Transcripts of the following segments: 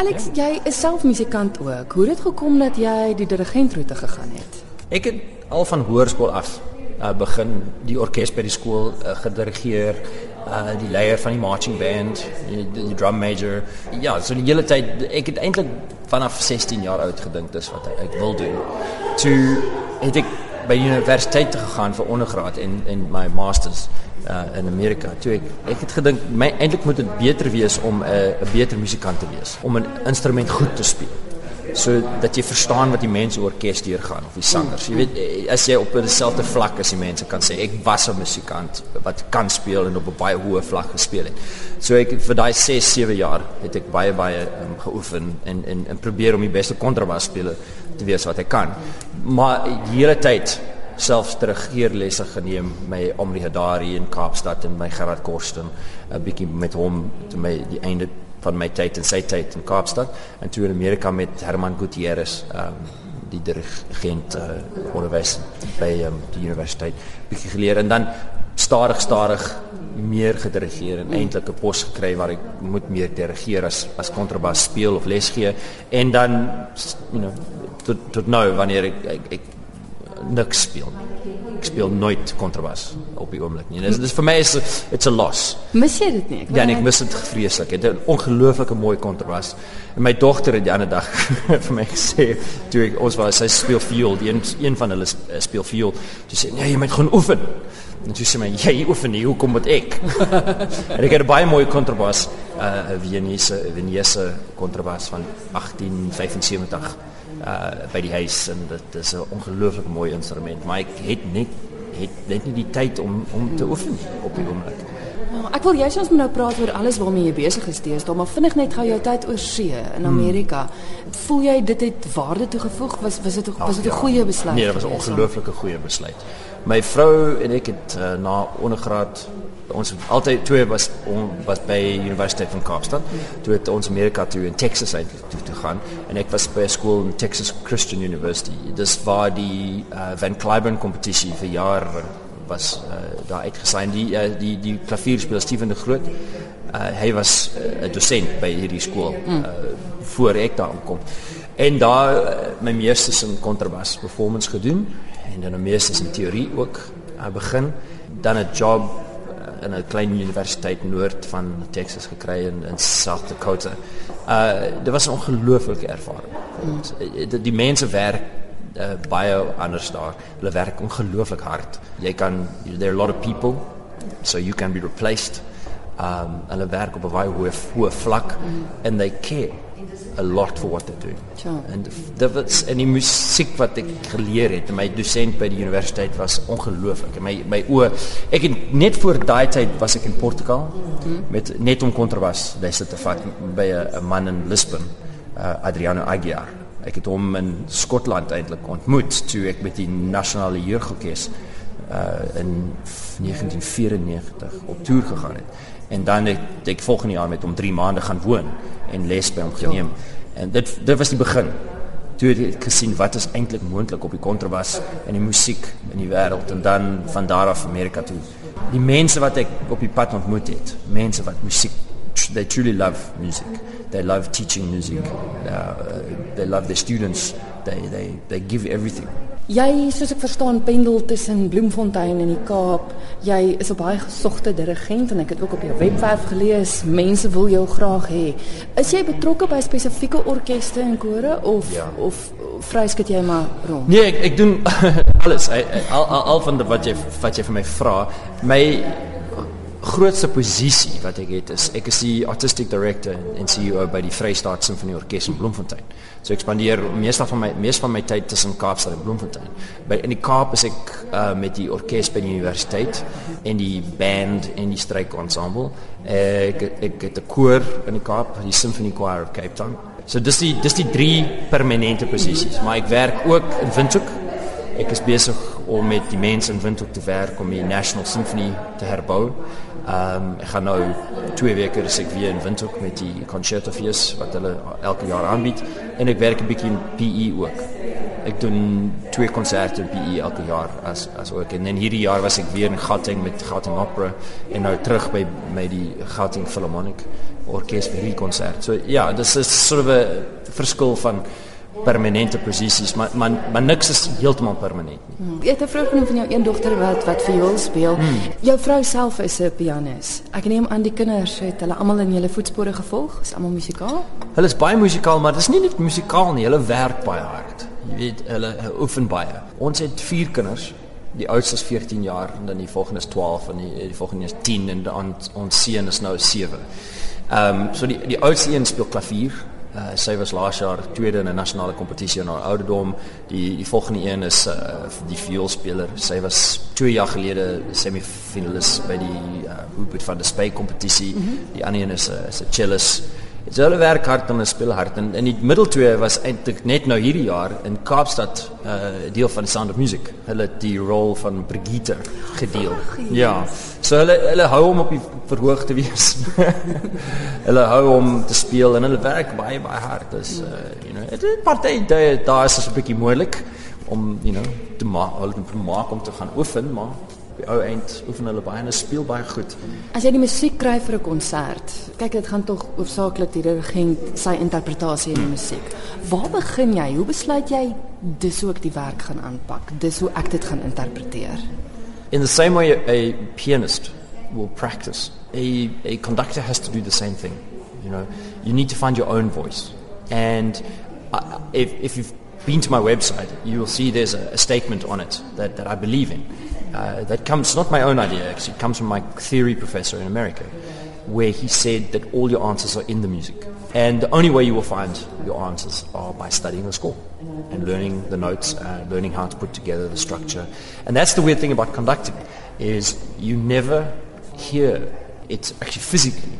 Alex, ja? jy is self musikant ook. Hoe het dit gekom dat jy die dirigentroete gegaan het? Ek het al van hoërskool af uh, begin die orkes by die skool uh, gedirigeer, uh, die leier van die marching band, die, die drum major. Ja, so die hele tyd ek het eintlik vanaf 16 jaar oud gedink dis wat ek wil doen. Toe het ek by universiteit gegaan vir ondergraad en en my masters uh, in Amerika. Toe ek ek het gedink my eintlik moet dit beter wees om 'n uh, 'n beter musikant te wees, om 'n instrument goed te speel. So dat jy verstaan wat die mense orkes deurgaan of die sangers. Jy weet eh, as jy op dieselfde vlak as die mense kan sê ek was 'n musikant wat kan speel en op 'n baie hoë vlak gespeel het. So ek vir daai 6, 7 jaar het ek baie baie um, geoefen en en en probeer om die beste kontrabas speler te wees wat ek kan. Maar die hele tyd selfs teruggeerlesse geneem my Omri Hadari in Kaapstad en my Gerard Korsten 'n bietjie met hom te my die einde van my tyd in sy tyd in Kaapstad en toe in Amerika met Herman Gutierrez um, die dirigent uh, onderwys by um, die universiteit bietjie geleer en dan stadig stadig meer gedirigeer en eintlik 'n pos gekry waar ek moet meer dirigeer as as kontrabas speel of les gee en dan you know tot tot nou wanneer ek ek, ek niks speel nie. Ek speel nooit kontrabas op die oomblik nie. Dis dis vir my is it's a loss. Mis jy dit nie? Ek ja, ek mis dit vreeslik. Dit is 'n ongelooflike mooi kontrabas. En my dogter het die ander dag vir my gesê toe ek ons was sy speel viool, die een een van hulle speel viool. Sy sê nee, jy moet gaan oefen. En sy sê my, jy oefen nie, hoekom moet ek? en ek het 'n baie mooi kontrabas, 'n uh, Viennese Viennese kontrabas van 1875 uh by die huis en dit is 'n ongelooflik mooi instrument, maar ek het net het net nie die tyd om om te oefen op die oomblik. Oh, ek wil jous ons moet nou praat oor alles waarmee jy besig is steeds, maar vinnig net gou jou tyd oor see in Amerika. Hmm. Voel jy dit het waarde toegevoeg? Was was dit was dit 'n ja. goeie besluit? Nee, dit was 'n ongelooflike goeie besluit. My vrou en ek het uh, na ondergraad ons altyd twee was on, was by Universiteit van Kaapstad. Toe het ons Amerika toe in Texas eintlik toe te gaan en ek was by 'n skool in Texas Christian University. Dis waar die uh, Van Cliburn kompetisie vir jaar was uh, daar uitgesaai die uh, die die klavierspeler Steven de Groot. Uh, hy was 'n uh, dosent by hierdie skool uh, voor ek daar aankom. En daar uh, my meesters in kontrabas performance gedoen en dan 'n meesters in teorie ook uh, begin dan 'n job in 'n klein universiteit noord van Texas gekry in in South Dakota. Uh dit was 'n ongelooflike ervaring. Mm. Die, die mense werk uh, baie anders daar. Hulle werk ongelooflik hard. Jy kan there are a lot of people so you can be replaced. Um hulle werk op 'n baie hoë hoë vlak mm. and they care a lot for what they're doing. Ja. En dit was en die musiek wat ek geleer het, my dosent by die universiteit was ongelooflik. My my o, ek het net voor daai tyd was ek in Portugal hmm. met net om kontrabas lesse te vat by 'n man in Lisbon, uh, Adriano Aguiar. Ek het hom in Skotland eintlik ontmoet toe ek met die nasionale jeugorkes uh in 1994 op toer gegaan het. En dan het ek volgende jaar met hom 3 maande gaan woon en les by hom geneem. Ja. En dit dit was die begin. Toe het ek gesien wat is eintlik moontlik op die kontrabas en die musiek in die wêreld en dan van daar af Amerika toe. Die mense wat ek op die pad ontmoet het, mense wat musiek they truly love music. They love teaching music. Uh, they love their students. They they they give everything. Jy, soos ek verstaan, pendel tussen Bloemfontein en die Kaap. Jy is 'n baie gesogte dirigent en ek het ook op jou webwerf gelees mense wil jou graag hê. Is jy betrokke by spesifieke orkeste en kore of ja. of vryskut jy maar rond? Nee, ek ek doen alles. Al al, al van wat jy wat jy vir my vra. My grootste posisie wat ek het is ek is die artistic director en CEO by die Vrystaat Sinfonie Orkees in Bloemfontein. So ek spandeer meeste van my meeste van my tyd tussen Kaapstad en Bloemfontein. By in die Kaap is ek uh, met die orkes by die universiteit en die band en die strykensemble. Ek ek het 'n koor in die Kaap, die Symphony Choir of Cape Town. So dis die dis die drie permanente posisies, maar ek werk ook in Windhoek. Ek is besig om met die mense in Windhoek te werk om die National Symphony te herbou. Ehm um, ek gaan nou twee weke as ek weer in Windhoek met die Concerto Fees wat hulle elke jaar aanbied en ek werk 'n bietjie in PE ook. Ek doen twee konserte by PE elke jaar as as ook en dan hierdie jaar was ek weer in Gauteng met Gauteng Opera en nou terug by by die Gauteng Philharmonic Orkees vir die konsert. So ja, dis is sort of 'n verskil van permanente posisies, maar maar maar niks is heeltemal permanent nie. Hmm. Jy het 'n vrou genoem van jou een dogter wat wat viool speel. Hmm. Jou vrou self is 'n pianis. Ek neem aan die kinders het hulle almal in julle voetspore gevolg. Is almal musikaal? Hulle is baie musikaal, maar dit is nie net musikaal nie, hulle werk baie hard. Jy weet, hulle, hulle oefen baie. Ons het 4 kinders. Die oudste is 14 jaar en dan die volgende is 12 en die die volgende is 10 en dan ons seun is nou 7. Ehm um, so die die oudste een speel klavier Uh, sy was laas jaar tweede in 'n nasionale kompetisie in haar ouderdom. Die die volgende een is uh, die vioolspeler. Sy was 2 jaar gelede semifinalis by die uh, Hubert van der Spey kompetisie. Mm -hmm. Die ander een is 'n uh, is 'n cellist. Dit hulle werk hard en hulle speel hard en in die middel twee was eintlik net nou hierdie jaar in Kaapstad uh, deel van Sound of Music. Hulle het die rol van Brigitte gedeel. Oh, ja. So hulle hulle hou hom op die verhoog te wees. hulle hou hom te speel en hulle werk baie baie hard. Dis uh, you know, dit party daar is 'n bietjie moeilik om you know te maak, hulle te maak om te gaan oefen, maar die ou eind oefen hulle baie en hulle speel baie goed. As jy die musiek kry vir 'n konsert, kyk dit gaan tog oorsaaklik die dirigent sy interpretasie in die musiek. Waar begin jy? Hoe besluit jy dis hoe ek die werk gaan aanpak? Dis hoe ek dit gaan interpreteer? In the same way a pianist will practice, a a conductor has to do the same thing. You know, you need to find your own voice. And uh, if if you've been to my website, you will see there's a, a statement on it that, that I believe in. Uh, that comes, not my own idea, actually, it comes from my theory professor in America, where he said that all your answers are in the music. And the only way you will find your answers are by studying the score and learning the notes, uh, learning how to put together the structure. And that's the weird thing about conducting, is you never hear it actually physically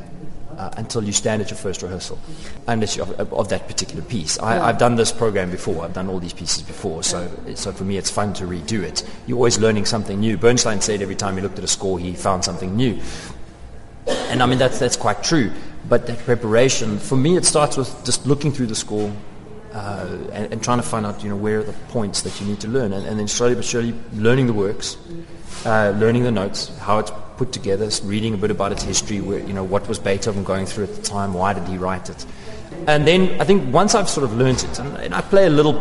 uh, until you stand at your first rehearsal, unless you, of, of, that particular piece. I, have done this program before. I've done all these pieces before, so so for me it's fun to redo it. You're always learning something new. Bernstein said every time he looked at a score, he found something new, and I mean that's that's quite true. But that preparation, for me, it starts with just looking through the score. Uh, and, and, trying to find out, you know, where are the points that you need to learn, and, and then slowly but surely learning the works, uh, learning the notes, how it's put together, reading a bit about its history, where, you know, what was Beethoven going through at the time, why did he write it. And then I think once I've sort of learnt it, and, and I play a little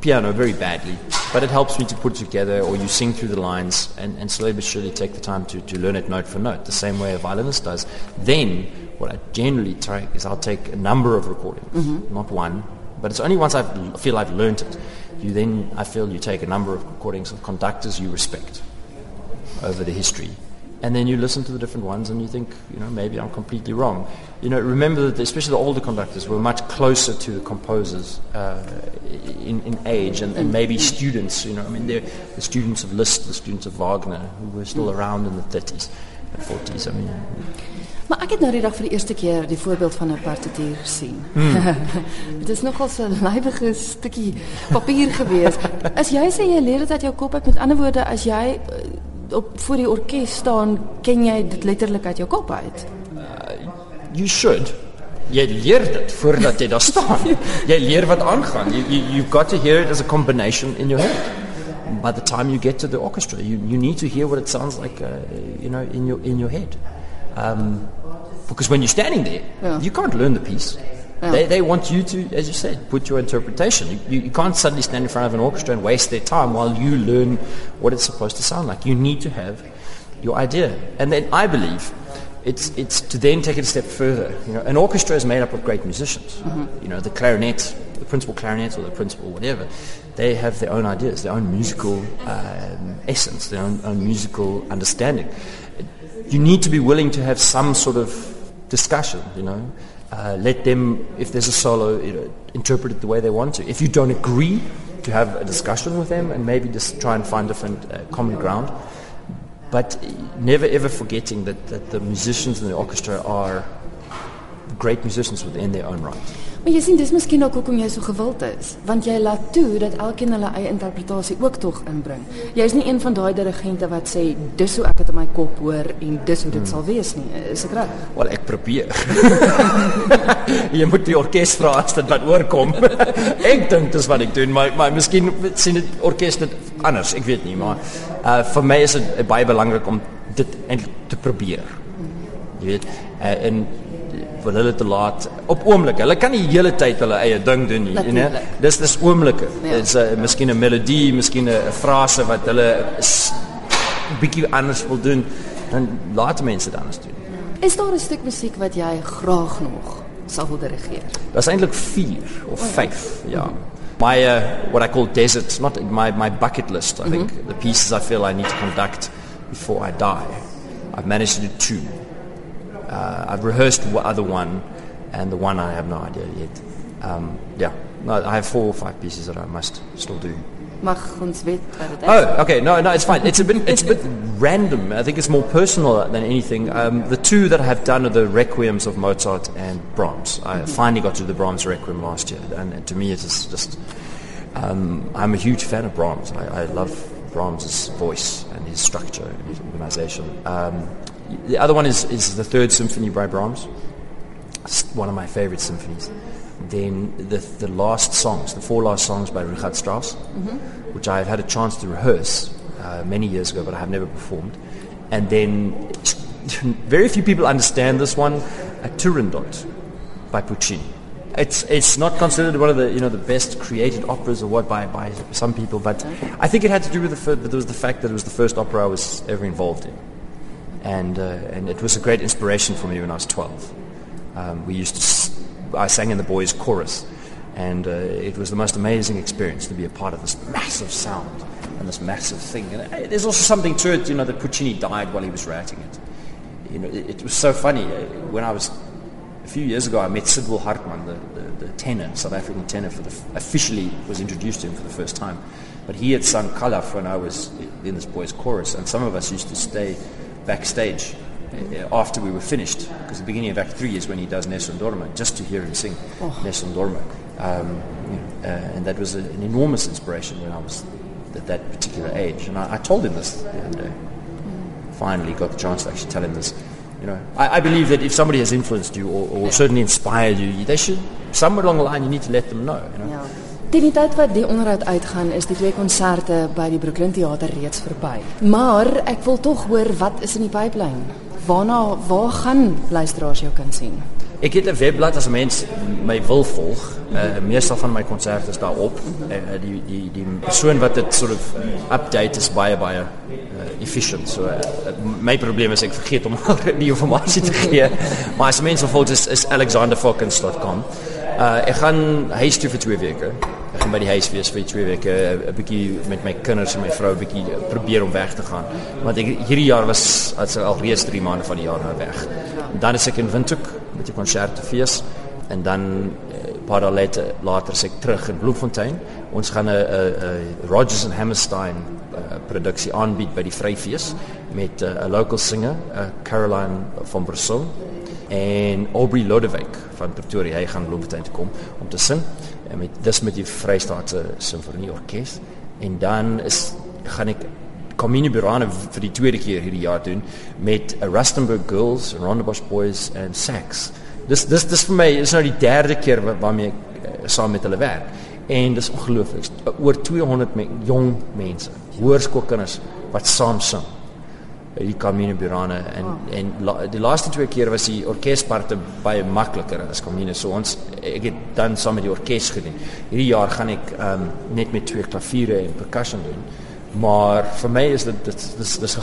piano very badly, but it helps me to put it together, or you sing through the lines and, and slowly but surely take the time to, to learn it note for note, the same way a violinist does. Then what I generally take is I'll take a number of recordings, mm-hmm. not one, but it's only once I feel I've learnt it, you then, I feel you take a number of recordings of conductors you respect over the history and then you listen to the different ones and you think, you know, maybe I'm completely wrong. You know, remember that especially the older conductors were much closer to the composers uh, in, in age and, and maybe students, you know, I mean, they're the students of Liszt, the students of Wagner, who were still around in the 30s and 40s. I mean, Maar ek het nou die dag vir die eerste keer die voorbeeld van 'n partituur gesien. Dit is nogal so 'n lywige stukkie papier gewees. As jy sê jy leer dit uit jou kop uit, met ander woorde, as jy op voor die orkes staan, ken jy dit letterlik uit jou kop uit? Uh, you should. Jy leer dit voordat jy daar staan. jy leer wat aangaan. You, you you've got to hear it as a combination in your head. By the time you get to the orchestra, you you need to hear what it sounds like, uh, you know, in your in your head. Um, because when you're standing there, yeah. you can't learn the piece. Yeah. They, they want you to, as you said, put your interpretation. You, you, you, can't suddenly stand in front of an orchestra and waste their time while you learn what it's supposed to sound like. You need to have your idea. And then I believe it's, it's to then take it a step further. You know, an orchestra is made up of great musicians. Mm-hmm. You know, the clarinet, the principal clarinet or the principal whatever, they have their own ideas, their own musical um, essence, their own, own musical understanding. You need to be willing to have some sort of discussion, you know. Uh, let them, if there's a solo, you know, interpret it the way they want to. If you don't agree, to have a discussion with them and maybe just try and find different uh, common ground. But never ever forgetting that, that the musicians in the orchestra are great musicians within their own right. Maar jy sien dis miskien ook hoekom jy so gewild is, want jy laat toe dat elkeen hulle eie interpretasie ook tog inbring. Jy's nie een van daai dirigente wat sê dis hoe ek dit in my kop hoor en dis hoe dit hmm. sal wees nie. Is ek reg? Wel ek probeer. jy moet die orkes vra as dit wat oorkom. ek dink dis wat ek doen, maar maar miskien sien dit orkes dit anders, ek weet nie, maar uh vir my is dit baie belangrik om dit eintlik te probeer. Jy weet, uh, en vir hulle te laat op oomblik. Hulle kan nie hele tyd hulle eie ding doen nie, né? Dis dis oomblikke. Ja. Dit's 'n uh, miskien 'n melodie, miskien 'n frase wat hulle 'n bietjie anders wil doen, dan laat mense dit anders doen. Is daar 'n stuk musiek wat jy graag nog sal wil dirigeer? Daar's eintlik 4 of 5, oh, ja. ja. My uh, what I call desert, not my my bucket list. I mm -hmm. think the pieces I feel I need to conduct before I die. I've managed to do two. Uh, I've rehearsed the other one, and the one I have no idea yet. Um, yeah, no, I have four or five pieces that I must still do. Oh, okay. No, no, it's fine. It's a bit, it's a bit random. I think it's more personal than anything. Um, the two that I have done are the requiems of Mozart and Brahms. I mm-hmm. finally got to the Brahms requiem last year, and, and to me, it is just. Um, I'm a huge fan of Brahms. I, I love Brahms' voice and his structure and his organization. Um, the other one is, is the Third Symphony by Brahms. It's one of my favorite symphonies. Then the, the last songs, the four last songs by Richard Strauss, mm-hmm. which I've had a chance to rehearse uh, many years ago, but I have never performed. And then very few people understand this one, a Turandot by Puccini. It's, it's not considered one of the you know the best created operas or what by, by some people, but I think it had to do with the, fir- was the fact that it was the first opera I was ever involved in and uh, and it was a great inspiration for me when I was 12. Um, we used to, I sang in the boys' chorus, and uh, it was the most amazing experience to be a part of this massive sound and this massive thing. And uh, there's also something to it, you know, that Puccini died while he was writing it. You know, it, it was so funny uh, when I was a few years ago. I met Sidwell Hartman, the, the, the tenor, South African tenor, for the officially was introduced to him for the first time. But he had sung Kalaf when I was in this boys' chorus, and some of us used to stay backstage uh, after we were finished, because the beginning of Act 3 is when he does Nessun Dorma, just to hear him sing oh. Nessun Dorma. Um, uh, and that was a, an enormous inspiration when I was at that particular age. And I, I told him this the other day. Finally got the chance to actually tell him this. You know, I, I believe that if somebody has influenced you or, or certainly inspired you, they should, somewhere along the line, you need to let them know. You know? Yeah. Teen die tyd wat die onderhoud uitgaan, is die twee konserte by die Brooklyn Theater reeds verby. Maar ek wil tog hoor wat is in die pipeline? Waarna waar gaan luisteraars jou kan sien? Ek het 'n webblad as mens my wil volg. Uh, meestal van my konserte is daar op. Uh, die die die persoon wat dit sort of update is baie baie uh, efficient. So uh, my probleem is ek vergeet om die inligting te gee. maar as mense volg is, is alexanderfalkens.com. Uh, ek gaan huis toe vir 2 weke ek gaan by die huis wees vir 2 weke, 'n bietjie met my kinders en my vrou 'n bietjie probeer om weg te gaan. Want ek hierdie jaar was as al reeds 3 maande van die jaar nou weg. En dan is ek in Windhoek met die konsertefees en dan 'n eh, paar dae later later is ek terug in Bloemfontein. Ons gaan 'n 'n Rogers and Hammerstein produksie aanbied by die Vryfees met eh, 'n local singer, uh, Caroline van Brussel en Aubrey Lodewyk van Pretoria. Hy gaan Bloemfontein toe kom om te sing en met dis met die Vrystaatse Simfonieorkes en dan is gaan ek Comini Burana vir die tweede keer hierdie jaar doen met Rustenburg Girls, Rondebosch Boys en Sax. Dis dis dis vir my is nou die derde keer waarmee ek uh, saam met hulle werk en dis ongelooflik. Oor 200 me jong mense, hoërskoolkinders wat saam sing die Camino Burana en oh. en la, die laaste twee keer was die orkesparte baie makliker as Camino so ons ek het dan saam met die orkes gedoen. Hierdie jaar gaan ek um, net met twee klaviere en percussion doen. Maar vir my is dit dit dis dis 'n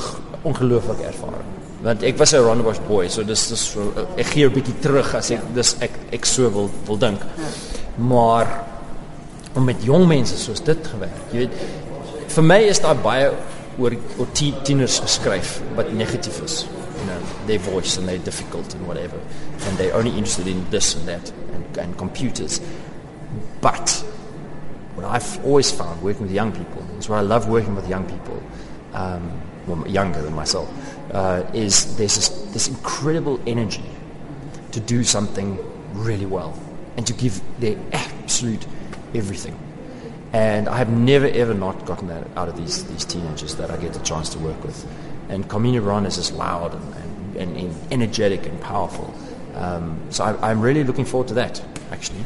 ongelooflike ervaring. Want ek was 'n Rondebush boy, so dis dis ek gee 'n bietjie terug as ek dis ek ek so wil wil dink. Ja. Maar om met jong mense soos dit gewerk. Jy weet vir my is daar baie oor oor tieners geskryf wat negatief is. You know their voice and they're difficult and whatever. And they're only interested in this and that and, and computers. But what I've always found working with young people is what I love working with young people um, well, younger than myself uh, is there's this, this incredible energy to do something really well and to give their absolute everything. And I have never ever not gotten that out of these these teenagers that I get the chance to work with. And Community Run is just loud and, and, and energetic and powerful. Um, so I, I'm really looking forward to that actually.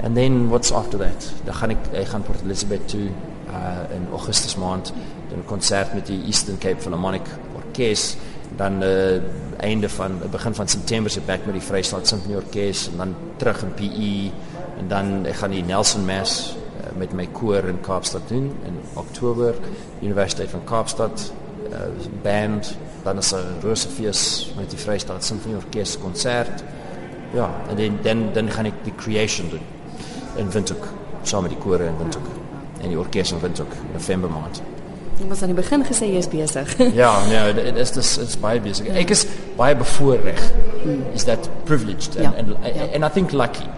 And then what's after that? Dan gaan ek gaan Port Elizabeth toe uh in Augustus maand doen 'n konsert met die Eastern Cape Philharmonic Orkees dan uh einde van begin van September se back met die Vrystaat Symphony Orkees en dan terug in PE en dan ek gaan die Nelson Mass met my koor in Kaapstad doen in Oktober Universiteit van Kaapstad uh, band dan is 'n Rosefees met die Vrystaat Symphony Orkees konsert ja en dan dan dan gaan ek die creation doen in Windhoek saam met die kore in Windhoek en die orkes in Windhoek in November maand. Jy was aan die begin gesê jy is besig. ja, nee, dit is dis is baie besig. Ek is baie bevoorreg. Is that privileged and Ja. and, Ja. and I think lucky.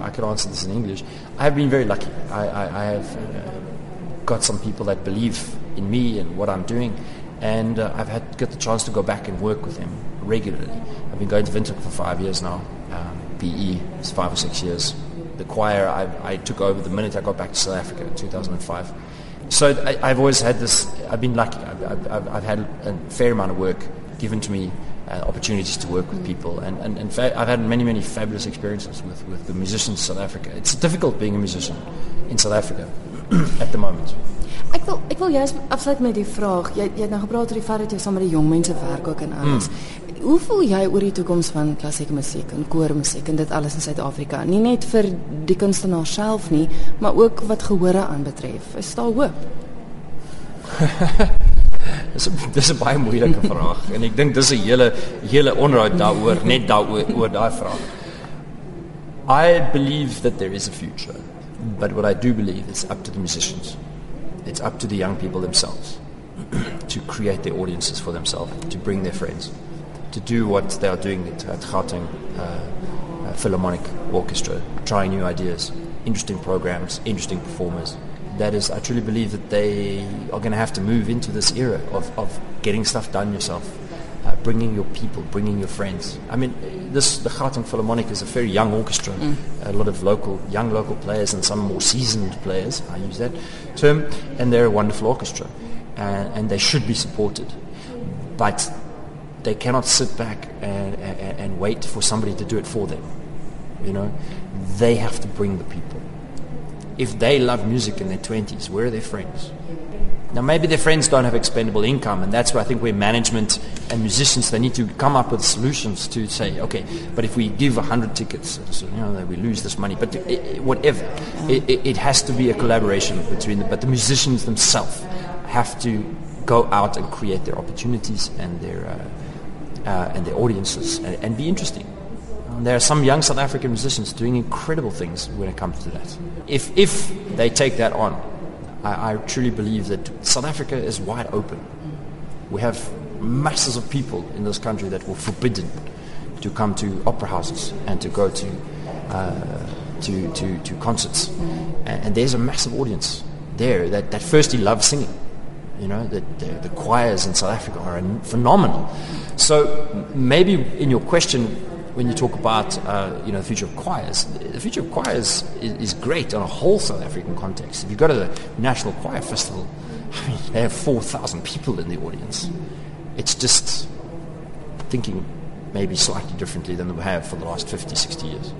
I could answer this in English, I have been very lucky. I I, I have uh, got some people that believe in me and what I'm doing, and uh, I've had got the chance to go back and work with them regularly. I've been going to Windhoek for five years now. Um, PE is five or six years. The choir I, I took over the minute I got back to South Africa in 2005. So I, I've always had this. I've been lucky. I've- I've, I've had a fair amount of work given to me, uh, opportunities to work with people, and, and in fact, I've had many, many fabulous experiences with, with the musicians in South Africa. It's difficult being a musician in South Africa at the moment. Ek wil ek wil juist afsluit met die vraag. Jy jy het nou gepraat oor die feit dat jy saam met die jong mense werk ook en alles. Hoe voel jy oor die toekoms van klassieke musiek en koormusiek en dit alles in Suid-Afrika? Nie net vir die kunstenaar self nie, maar ook wat gehore aanbetref. Is daar hoop? Dis dis 'n baie moeilike vraag en ek dink dis 'n hele hele onderhoud daaroor net daaroor oor daai vraag. I believe that there is a future, but what I do believe is up to the musicians. It's up to the young people themselves to create their audiences for themselves, to bring their friends, to do what they are doing at, at Gauteng uh, uh, Philharmonic Orchestra, trying new ideas, interesting programs, interesting performers. That is, I truly believe that they are going to have to move into this era of, of getting stuff done yourself, uh, bringing your people, bringing your friends. I mean, this the Gauteng Philharmonic is a very young orchestra, a lot of local, young local players and some more seasoned players. I use that term, and they're a wonderful orchestra, and, and they should be supported. But they cannot sit back and, and, and wait for somebody to do it for them. You know, they have to bring the people. If they love music in their 20s, where are their friends? Now, maybe their friends don't have expendable income, and that's where I think where management and musicians they need to come up with solutions to say, okay, but if we give 100 tickets, so, you know, we lose this money. But i whatever, it, it, it has to be a collaboration between them. but the musicians themselves have to go out and create their opportunities and their uh, uh, and their audiences and, and be interesting. There are some young South African musicians doing incredible things when it comes to that. If if they take that on, I, I truly believe that South Africa is wide open. We have masses of people in this country that were forbidden to come to opera houses and to go to uh, to, to, to concerts. And, and there's a massive audience there that, that firstly love singing. You know, the, the, the choirs in South Africa are phenomenal. So maybe in your question, when you talk about uh, you know the future of choirs, the future of choirs is, is great on a whole South African context. If you go to the National Choir Festival, I mean, they have 4,000 people in the audience. It's just thinking maybe slightly differently than we have for the last 50, 60 years.